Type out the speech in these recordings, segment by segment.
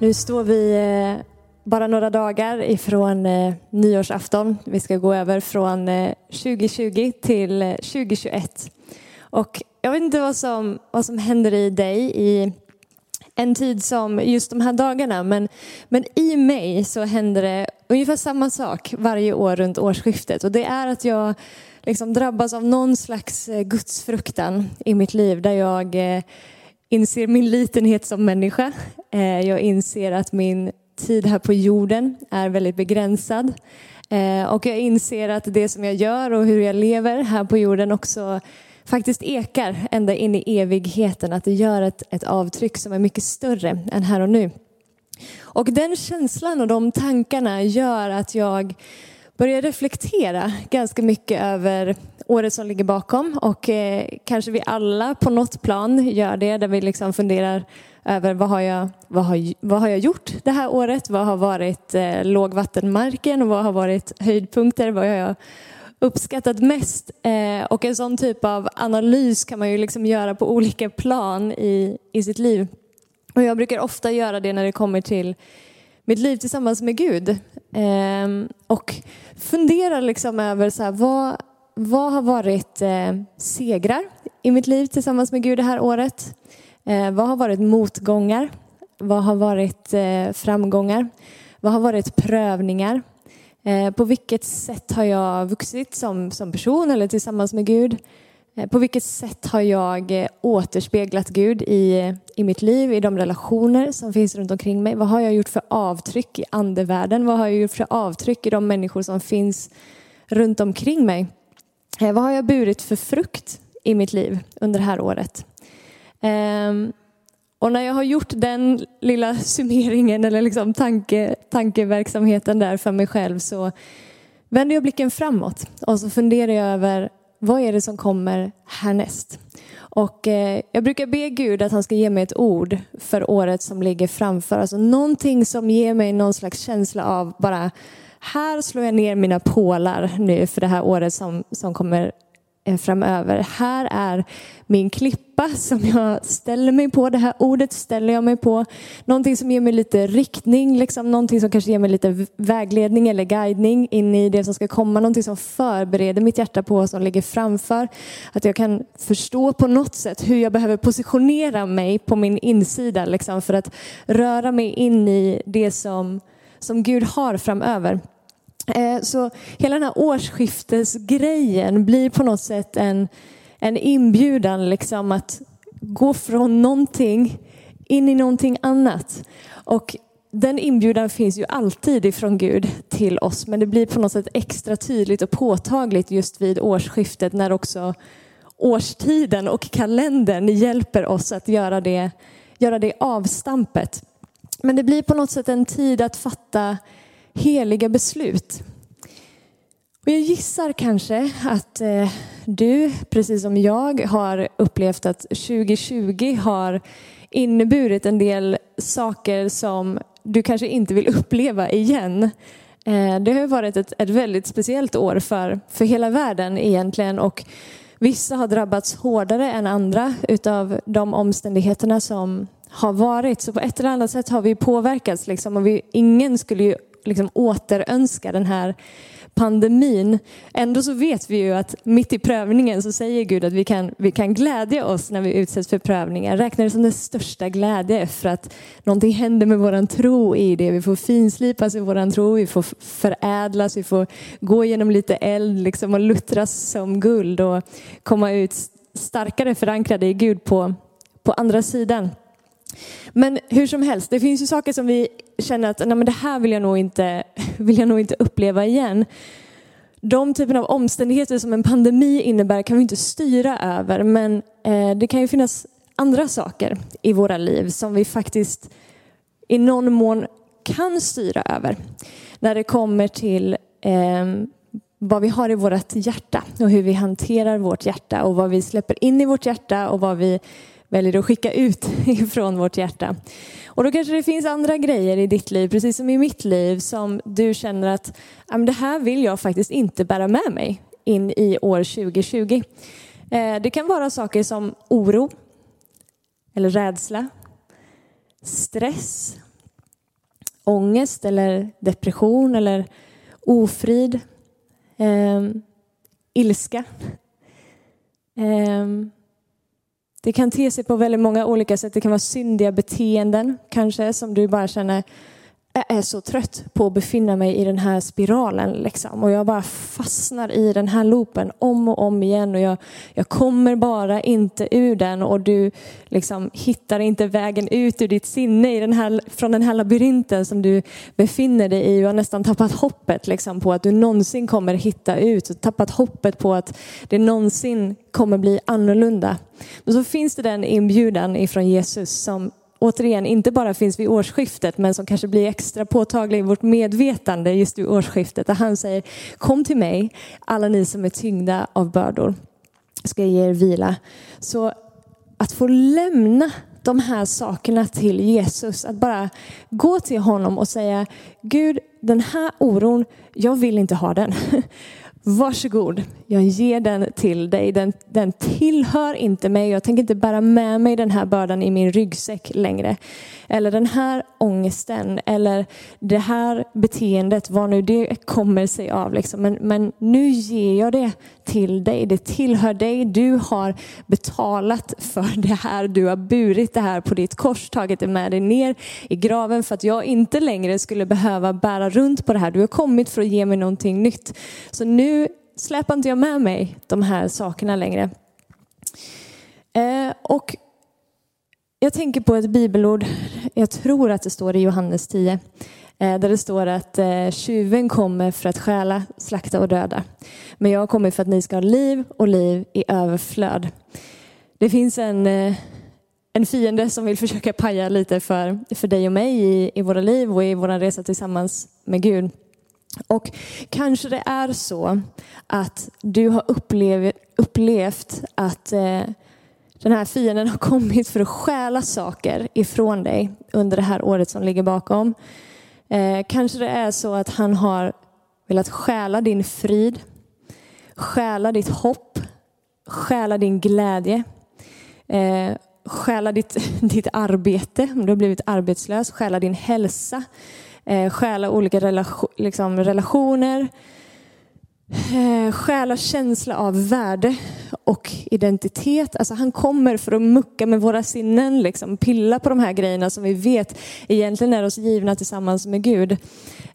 Nu står vi eh, bara några dagar ifrån eh, nyårsafton. Vi ska gå över från eh, 2020 till 2021. Och jag vet inte vad som, vad som händer i dig i en tid som just de här dagarna, men, men i mig så händer det ungefär samma sak varje år runt årsskiftet. Och det är att jag liksom drabbas av någon slags gudsfruktan i mitt liv där jag inser min litenhet som människa. Eh, jag inser att min tid här på jorden är väldigt begränsad. Eh, och jag inser att det som jag gör och hur jag lever här på jorden också faktiskt ekar ända in i evigheten. Att det gör ett, ett avtryck som är mycket större än här och nu. Och den känslan och de tankarna gör att jag börjar reflektera ganska mycket över året som ligger bakom och eh, kanske vi alla på något plan gör det där vi liksom funderar över vad har jag, vad har, vad har jag gjort det här året? Vad har varit eh, lågvattenmarken och vad har varit höjdpunkter? Vad har jag uppskattat mest? Eh, och en sån typ av analys kan man ju liksom göra på olika plan i, i sitt liv. Och jag brukar ofta göra det när det kommer till mitt liv tillsammans med Gud. Eh, och funderar liksom över så här, vad, vad har varit eh, segrar i mitt liv tillsammans med Gud det här året? Eh, vad har varit motgångar? Vad har varit eh, framgångar? Vad har varit prövningar? Eh, på vilket sätt har jag vuxit som, som person eller tillsammans med Gud? Eh, på vilket sätt har jag eh, återspeglat Gud i, i mitt liv, i de relationer som finns runt omkring mig? Vad har jag gjort för avtryck i andevärlden? Vad har jag gjort för avtryck i de människor som finns runt omkring mig? Eh, vad har jag burit för frukt i mitt liv under det här året? Ehm, och när jag har gjort den lilla summeringen eller liksom tanke, tankeverksamheten där för mig själv så vänder jag blicken framåt och så funderar jag över vad är det som kommer härnäst? Och eh, jag brukar be Gud att han ska ge mig ett ord för året som ligger framför. Alltså någonting som ger mig någon slags känsla av bara här slår jag ner mina pålar nu för det här året som, som kommer Eh, framöver. Här är min klippa som jag ställer mig på. Det här ordet ställer jag mig på. Någonting som ger mig lite riktning, liksom. någonting som kanske ger mig lite vägledning eller guidning in i det som ska komma. Någonting som förbereder mitt hjärta på vad som ligger framför. Att jag kan förstå på något sätt hur jag behöver positionera mig på min insida liksom, för att röra mig in i det som som Gud har framöver. Eh, så hela den här årsskiftesgrejen blir på något sätt en, en inbjudan liksom att gå från någonting in i någonting annat. Och den inbjudan finns ju alltid ifrån Gud till oss men det blir på något sätt extra tydligt och påtagligt just vid årsskiftet när också årstiden och kalendern hjälper oss att göra det, göra det avstampet. Men det blir på något sätt en tid att fatta heliga beslut. Och jag gissar kanske att eh, du, precis som jag, har upplevt att 2020 har inneburit en del saker som du kanske inte vill uppleva igen. Eh, det har varit ett, ett väldigt speciellt år för, för hela världen egentligen och vissa har drabbats hårdare än andra utav de omständigheterna som, har varit. Så på ett eller annat sätt har vi påverkats. Liksom, och vi, ingen skulle ju liksom återönska den här pandemin. Ändå så vet vi ju att mitt i prövningen så säger Gud att vi kan, vi kan glädja oss när vi utsätts för prövningar. Räkna det som den största glädje för att någonting händer med våran tro i det. Vi får finslipas i våran tro, vi får förädlas, vi får gå igenom lite eld liksom och luttras som guld och komma ut starkare förankrade i Gud på, på andra sidan. Men hur som helst, det finns ju saker som vi känner att nej, men det här vill jag, nog inte, vill jag nog inte uppleva igen. De typen av omständigheter som en pandemi innebär kan vi inte styra över men eh, det kan ju finnas andra saker i våra liv som vi faktiskt i någon mån kan styra över. När det kommer till eh, vad vi har i vårt hjärta och hur vi hanterar vårt hjärta och vad vi släpper in i vårt hjärta och vad vi väljer att skicka ut ifrån vårt hjärta. Och då kanske det finns andra grejer i ditt liv, precis som i mitt liv, som du känner att det här vill jag faktiskt inte bära med mig in i år 2020. Eh, det kan vara saker som oro eller rädsla, stress, ångest eller depression eller ofrid, eh, ilska. Eh, det kan te sig på väldigt många olika sätt. Det kan vara syndiga beteenden kanske som du bara känner jag är så trött på att befinna mig i den här spiralen. Liksom. Och jag bara fastnar i den här loopen om och om igen. Och jag, jag kommer bara inte ur den. Och du liksom hittar inte vägen ut ur ditt sinne i den här, från den här labyrinten som du befinner dig i. Du har nästan tappat hoppet liksom, på att du någonsin kommer hitta ut. Och tappat hoppet på att det någonsin kommer bli annorlunda. Men så finns det den inbjudan ifrån Jesus som återigen inte bara finns vid årsskiftet men som kanske blir extra påtaglig i vårt medvetande just vid årsskiftet. Där han säger kom till mig alla ni som är tyngda av bördor ska jag ge er vila. Så att få lämna de här sakerna till Jesus, att bara gå till honom och säga Gud, den här oron, jag vill inte ha den. Varsågod, jag ger den till dig. Den, den tillhör inte mig. Jag tänker inte bära med mig den här bördan i min ryggsäck längre. Eller den här ångesten eller det här beteendet, vad nu det kommer sig av. Liksom. Men, men nu ger jag det till dig. Det tillhör dig. Du har betalat för det här. Du har burit det här på ditt kors, tagit det med dig ner i graven för att jag inte längre skulle behöva bära runt på det här. Du har kommit för att ge mig någonting nytt. Så nu släpar inte jag med mig de här sakerna längre. Eh, och jag tänker på ett bibelord, jag tror att det står i Johannes 10, eh, där det står att eh, tjuven kommer för att stjäla, slakta och döda. Men jag kommer för att ni ska ha liv och liv i överflöd. Det finns en, eh, en fiende som vill försöka paja lite för, för dig och mig i, i våra liv och i vår resa tillsammans med Gud. Och kanske det är så att du har upplevt, upplevt att eh, den här fienden har kommit för att stjäla saker ifrån dig under det här året som ligger bakom. Eh, kanske det är så att han har velat stjäla din frid, stjäla ditt hopp, stjäla din glädje, eh, stjäla ditt, ditt arbete om du har blivit arbetslös, stjäla din hälsa, eh, stjäla olika relation, liksom, relationer, eh, stjäla känsla av värde och identitet. Alltså han kommer för att mucka med våra sinnen, liksom, pilla på de här grejerna som vi vet egentligen är oss givna tillsammans med Gud.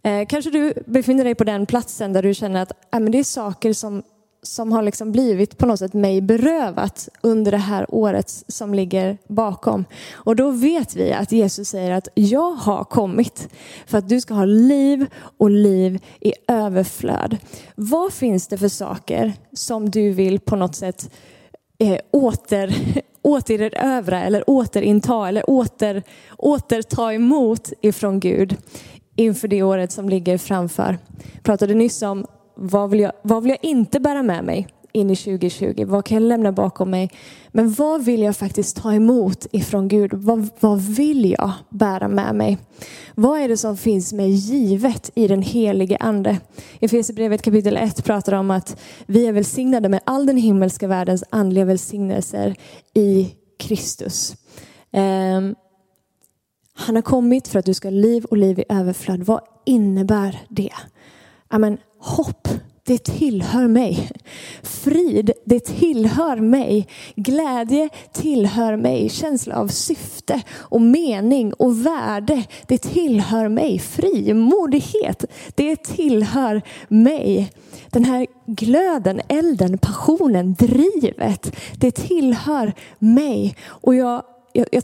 Eh, kanske du befinner dig på den platsen där du känner att äh, men det är saker som som har liksom blivit på något sätt mig berövat under det här året som ligger bakom. Och då vet vi att Jesus säger att jag har kommit för att du ska ha liv och liv i överflöd. Vad finns det för saker som du vill på något sätt eh, åter, återerövra eller återinta eller åter, återta emot ifrån Gud inför det året som ligger framför. Jag pratade nyss om vad vill, jag, vad vill jag inte bära med mig in i 2020? Vad kan jag lämna bakom mig? Men vad vill jag faktiskt ta emot ifrån Gud? Vad, vad vill jag bära med mig? Vad är det som finns mig givet i den helige ande? I Efesierbrevet kapitel 1 pratar om att vi är välsignade med all den himmelska världens andliga välsignelser i Kristus. Um, han har kommit för att du ska ha liv och liv i överflöd. Vad innebär det? Amen, hopp, det tillhör mig. Frid, det tillhör mig. Glädje tillhör mig. Känsla av syfte och mening och värde, det tillhör mig. Frimodighet, det tillhör mig. Den här glöden, elden, passionen, drivet, det tillhör mig. Och jag, jag, jag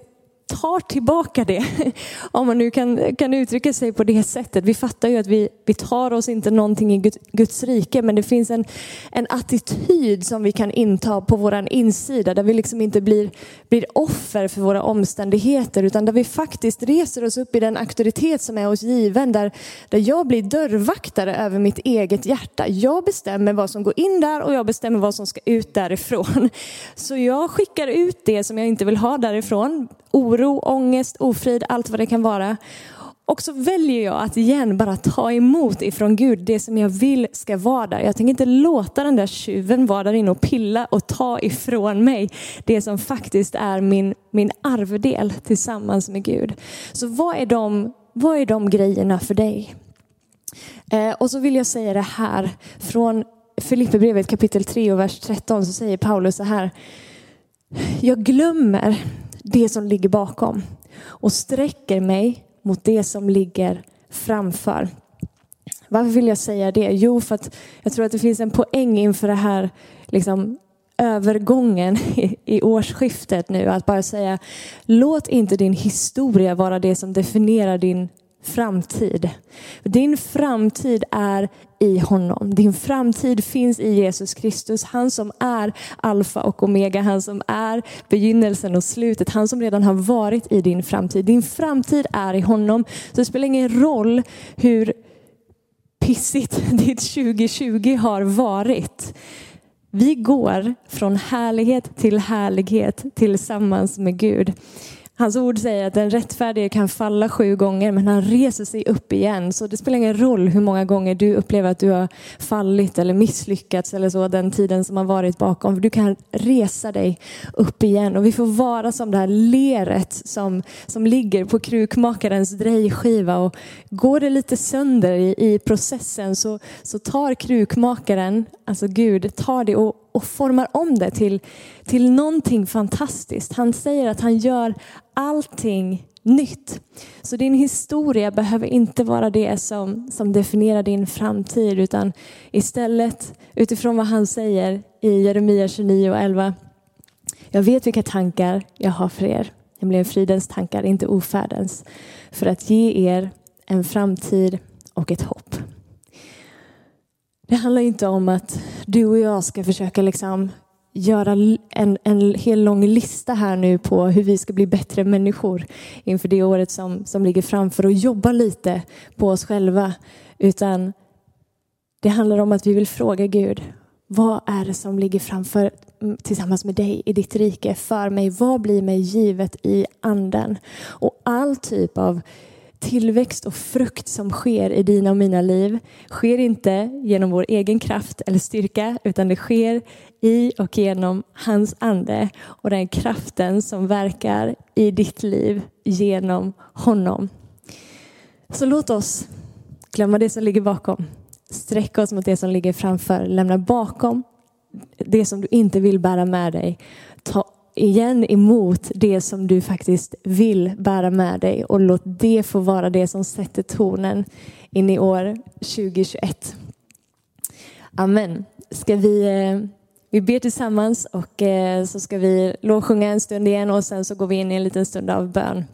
tar tillbaka det. Om man nu kan, kan uttrycka sig på det sättet. Vi fattar ju att vi, vi tar oss inte någonting i Guds, rike men det finns en, en attityd som vi kan inta på våran insida där vi liksom inte blir, blir offer för våra omständigheter utan där vi faktiskt reser oss upp i den auktoritet som är oss given. Där, där jag blir dörrvaktare över mitt eget hjärta. Jag bestämmer vad som går in där och jag bestämmer vad som ska ut därifrån. Så jag skickar ut det som jag inte vill ha därifrån oro, ångest, ofrid, allt vad det kan vara. Och så väljer jag att igen bara ta emot ifrån Gud det som jag vill ska vara där. Jag tänker inte låta den där tjuven vara där inne och pilla och ta ifrån mig det som faktiskt är min, min arvedel tillsammans med Gud. Så vad är de vad är de grejerna för dig? Eh, och så vill jag säga det här från Filipperbrevet kapitel 3 och vers 13 så säger Paulus så här. Jag glömmer det som ligger bakom och sträcker mig mot det som ligger framför. Varför vill jag säga det? Jo, för att jag tror att det finns en poäng inför det här liksom, övergången i årsskiftet nu. Att bara säga, låt inte din historia vara det som definierar din framtid. Din framtid är i honom. Din framtid finns i Jesus Kristus. Han som är alfa och omega, han som är begynnelsen och slutet. Han som redan har varit i din framtid. Din framtid är i honom. Så det spelar ingen roll hur pissigt ditt 2020 har varit. Vi går från härlighet till härlighet tillsammans med Gud. Hans ord säger att den rättfärdige kan falla sju gånger men han reser sig upp igen. Så det spelar ingen roll hur många gånger du upplever att du har fallit eller misslyckats eller så den tiden som har varit bakom. Du kan resa dig upp igen och vi får vara som det här leret som, som ligger på krukmakarens drejskiva och går det lite sönder i, i processen så, så tar krukmakaren, alltså Gud, tar det och och formar om det till, till någonting fantastiskt. Han säger att han gör allting nytt. Så din historia behöver inte vara det som, som definierar din framtid utan istället utifrån vad han säger i Jeremia 29 och 11. Jag vet vilka tankar jag har för er, nämligen fridens tankar, inte ofärdens, för att ge er en framtid och ett hopp. Det handlar inte om att du och jag ska försöka liksom göra en, en hel lång lista här nu på hur vi ska bli bättre människor inför det året som, som ligger framför och jobba lite på oss själva. Utan det handlar om att vi vill fråga Gud, vad är det som ligger framför mm, tillsammans med dig i ditt rike för mig? Vad blir mig givet i anden? Och all typ av tillväxt och frukt som sker i dina och mina liv sker inte genom vår egen kraft eller styrka utan det sker i och genom hans ande och den kraften som verkar i ditt liv genom honom. Så låt oss glömma det som ligger bakom, sträcka oss mot det som ligger framför, lämna bakom det som du inte vill bära med dig. Ta igen emot det som du faktiskt vill bära med dig och låt det få vara det som sätter tonen in i år 2021. Amen. Ska vi, eh, vi ber tillsammans och eh, så ska vi lovsjunga en stund igen och sen så går vi in i en liten stund av bön.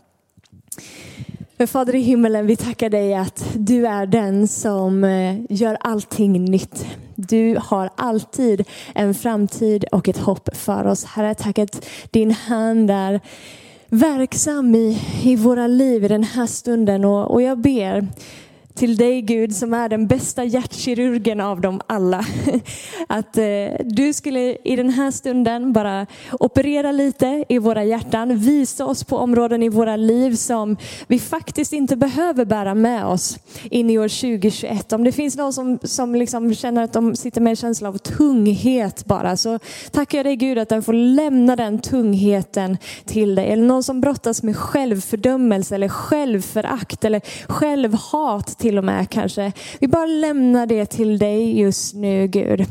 Men Fader i himmelen, vi tackar dig att du är den som eh, gör allting nytt. Du har alltid en framtid och ett hopp för oss. Herre, tack att din hand är verksam i, i våra liv i den här stunden. Och, och jag ber till dig Gud som är den bästa hjärtkirurgen av dem alla. Att eh, du skulle i den här stunden bara operera lite i våra hjärtan, visa oss på områden i våra liv som vi faktiskt inte behöver bära med oss in i år 2021. Om det finns någon som, som liksom känner att de sitter med en känsla av tunghet bara så tackar jag dig Gud att den får lämna den tungheten till dig. Eller någon som brottas med självfördömelse eller självförakt eller självhat till och med kanske. Vi bara lämnar det till dig just nu Gud.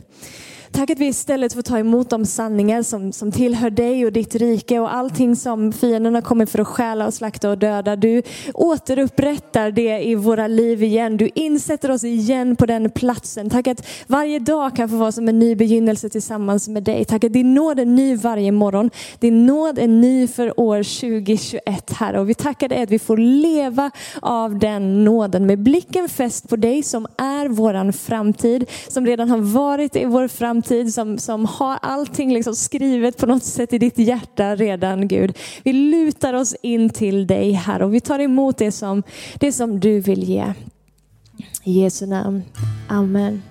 Tack att vi istället får ta emot de sanningar som, som tillhör dig och ditt rike och allting som fienden har kommit för att stjäla och slakta och döda. Du återupprättar det i våra liv igen. Du insätter oss igen på den platsen. Tack att varje dag kan få vara som en ny begynnelse tillsammans med dig. Tack att din nåd är ny varje morgon. Din nåd är ny för år 2021 Herre. Och vi tackar dig att vi får leva av den nåden med blicken fäst på dig som är våran framtid, som redan har varit i vår framtid framtid som, som har allting liksom skrivet på något sätt i ditt hjärta redan Gud. Vi lutar oss in till dig här och vi tar emot det som, det som du vill ge. I Jesu namn. Amen.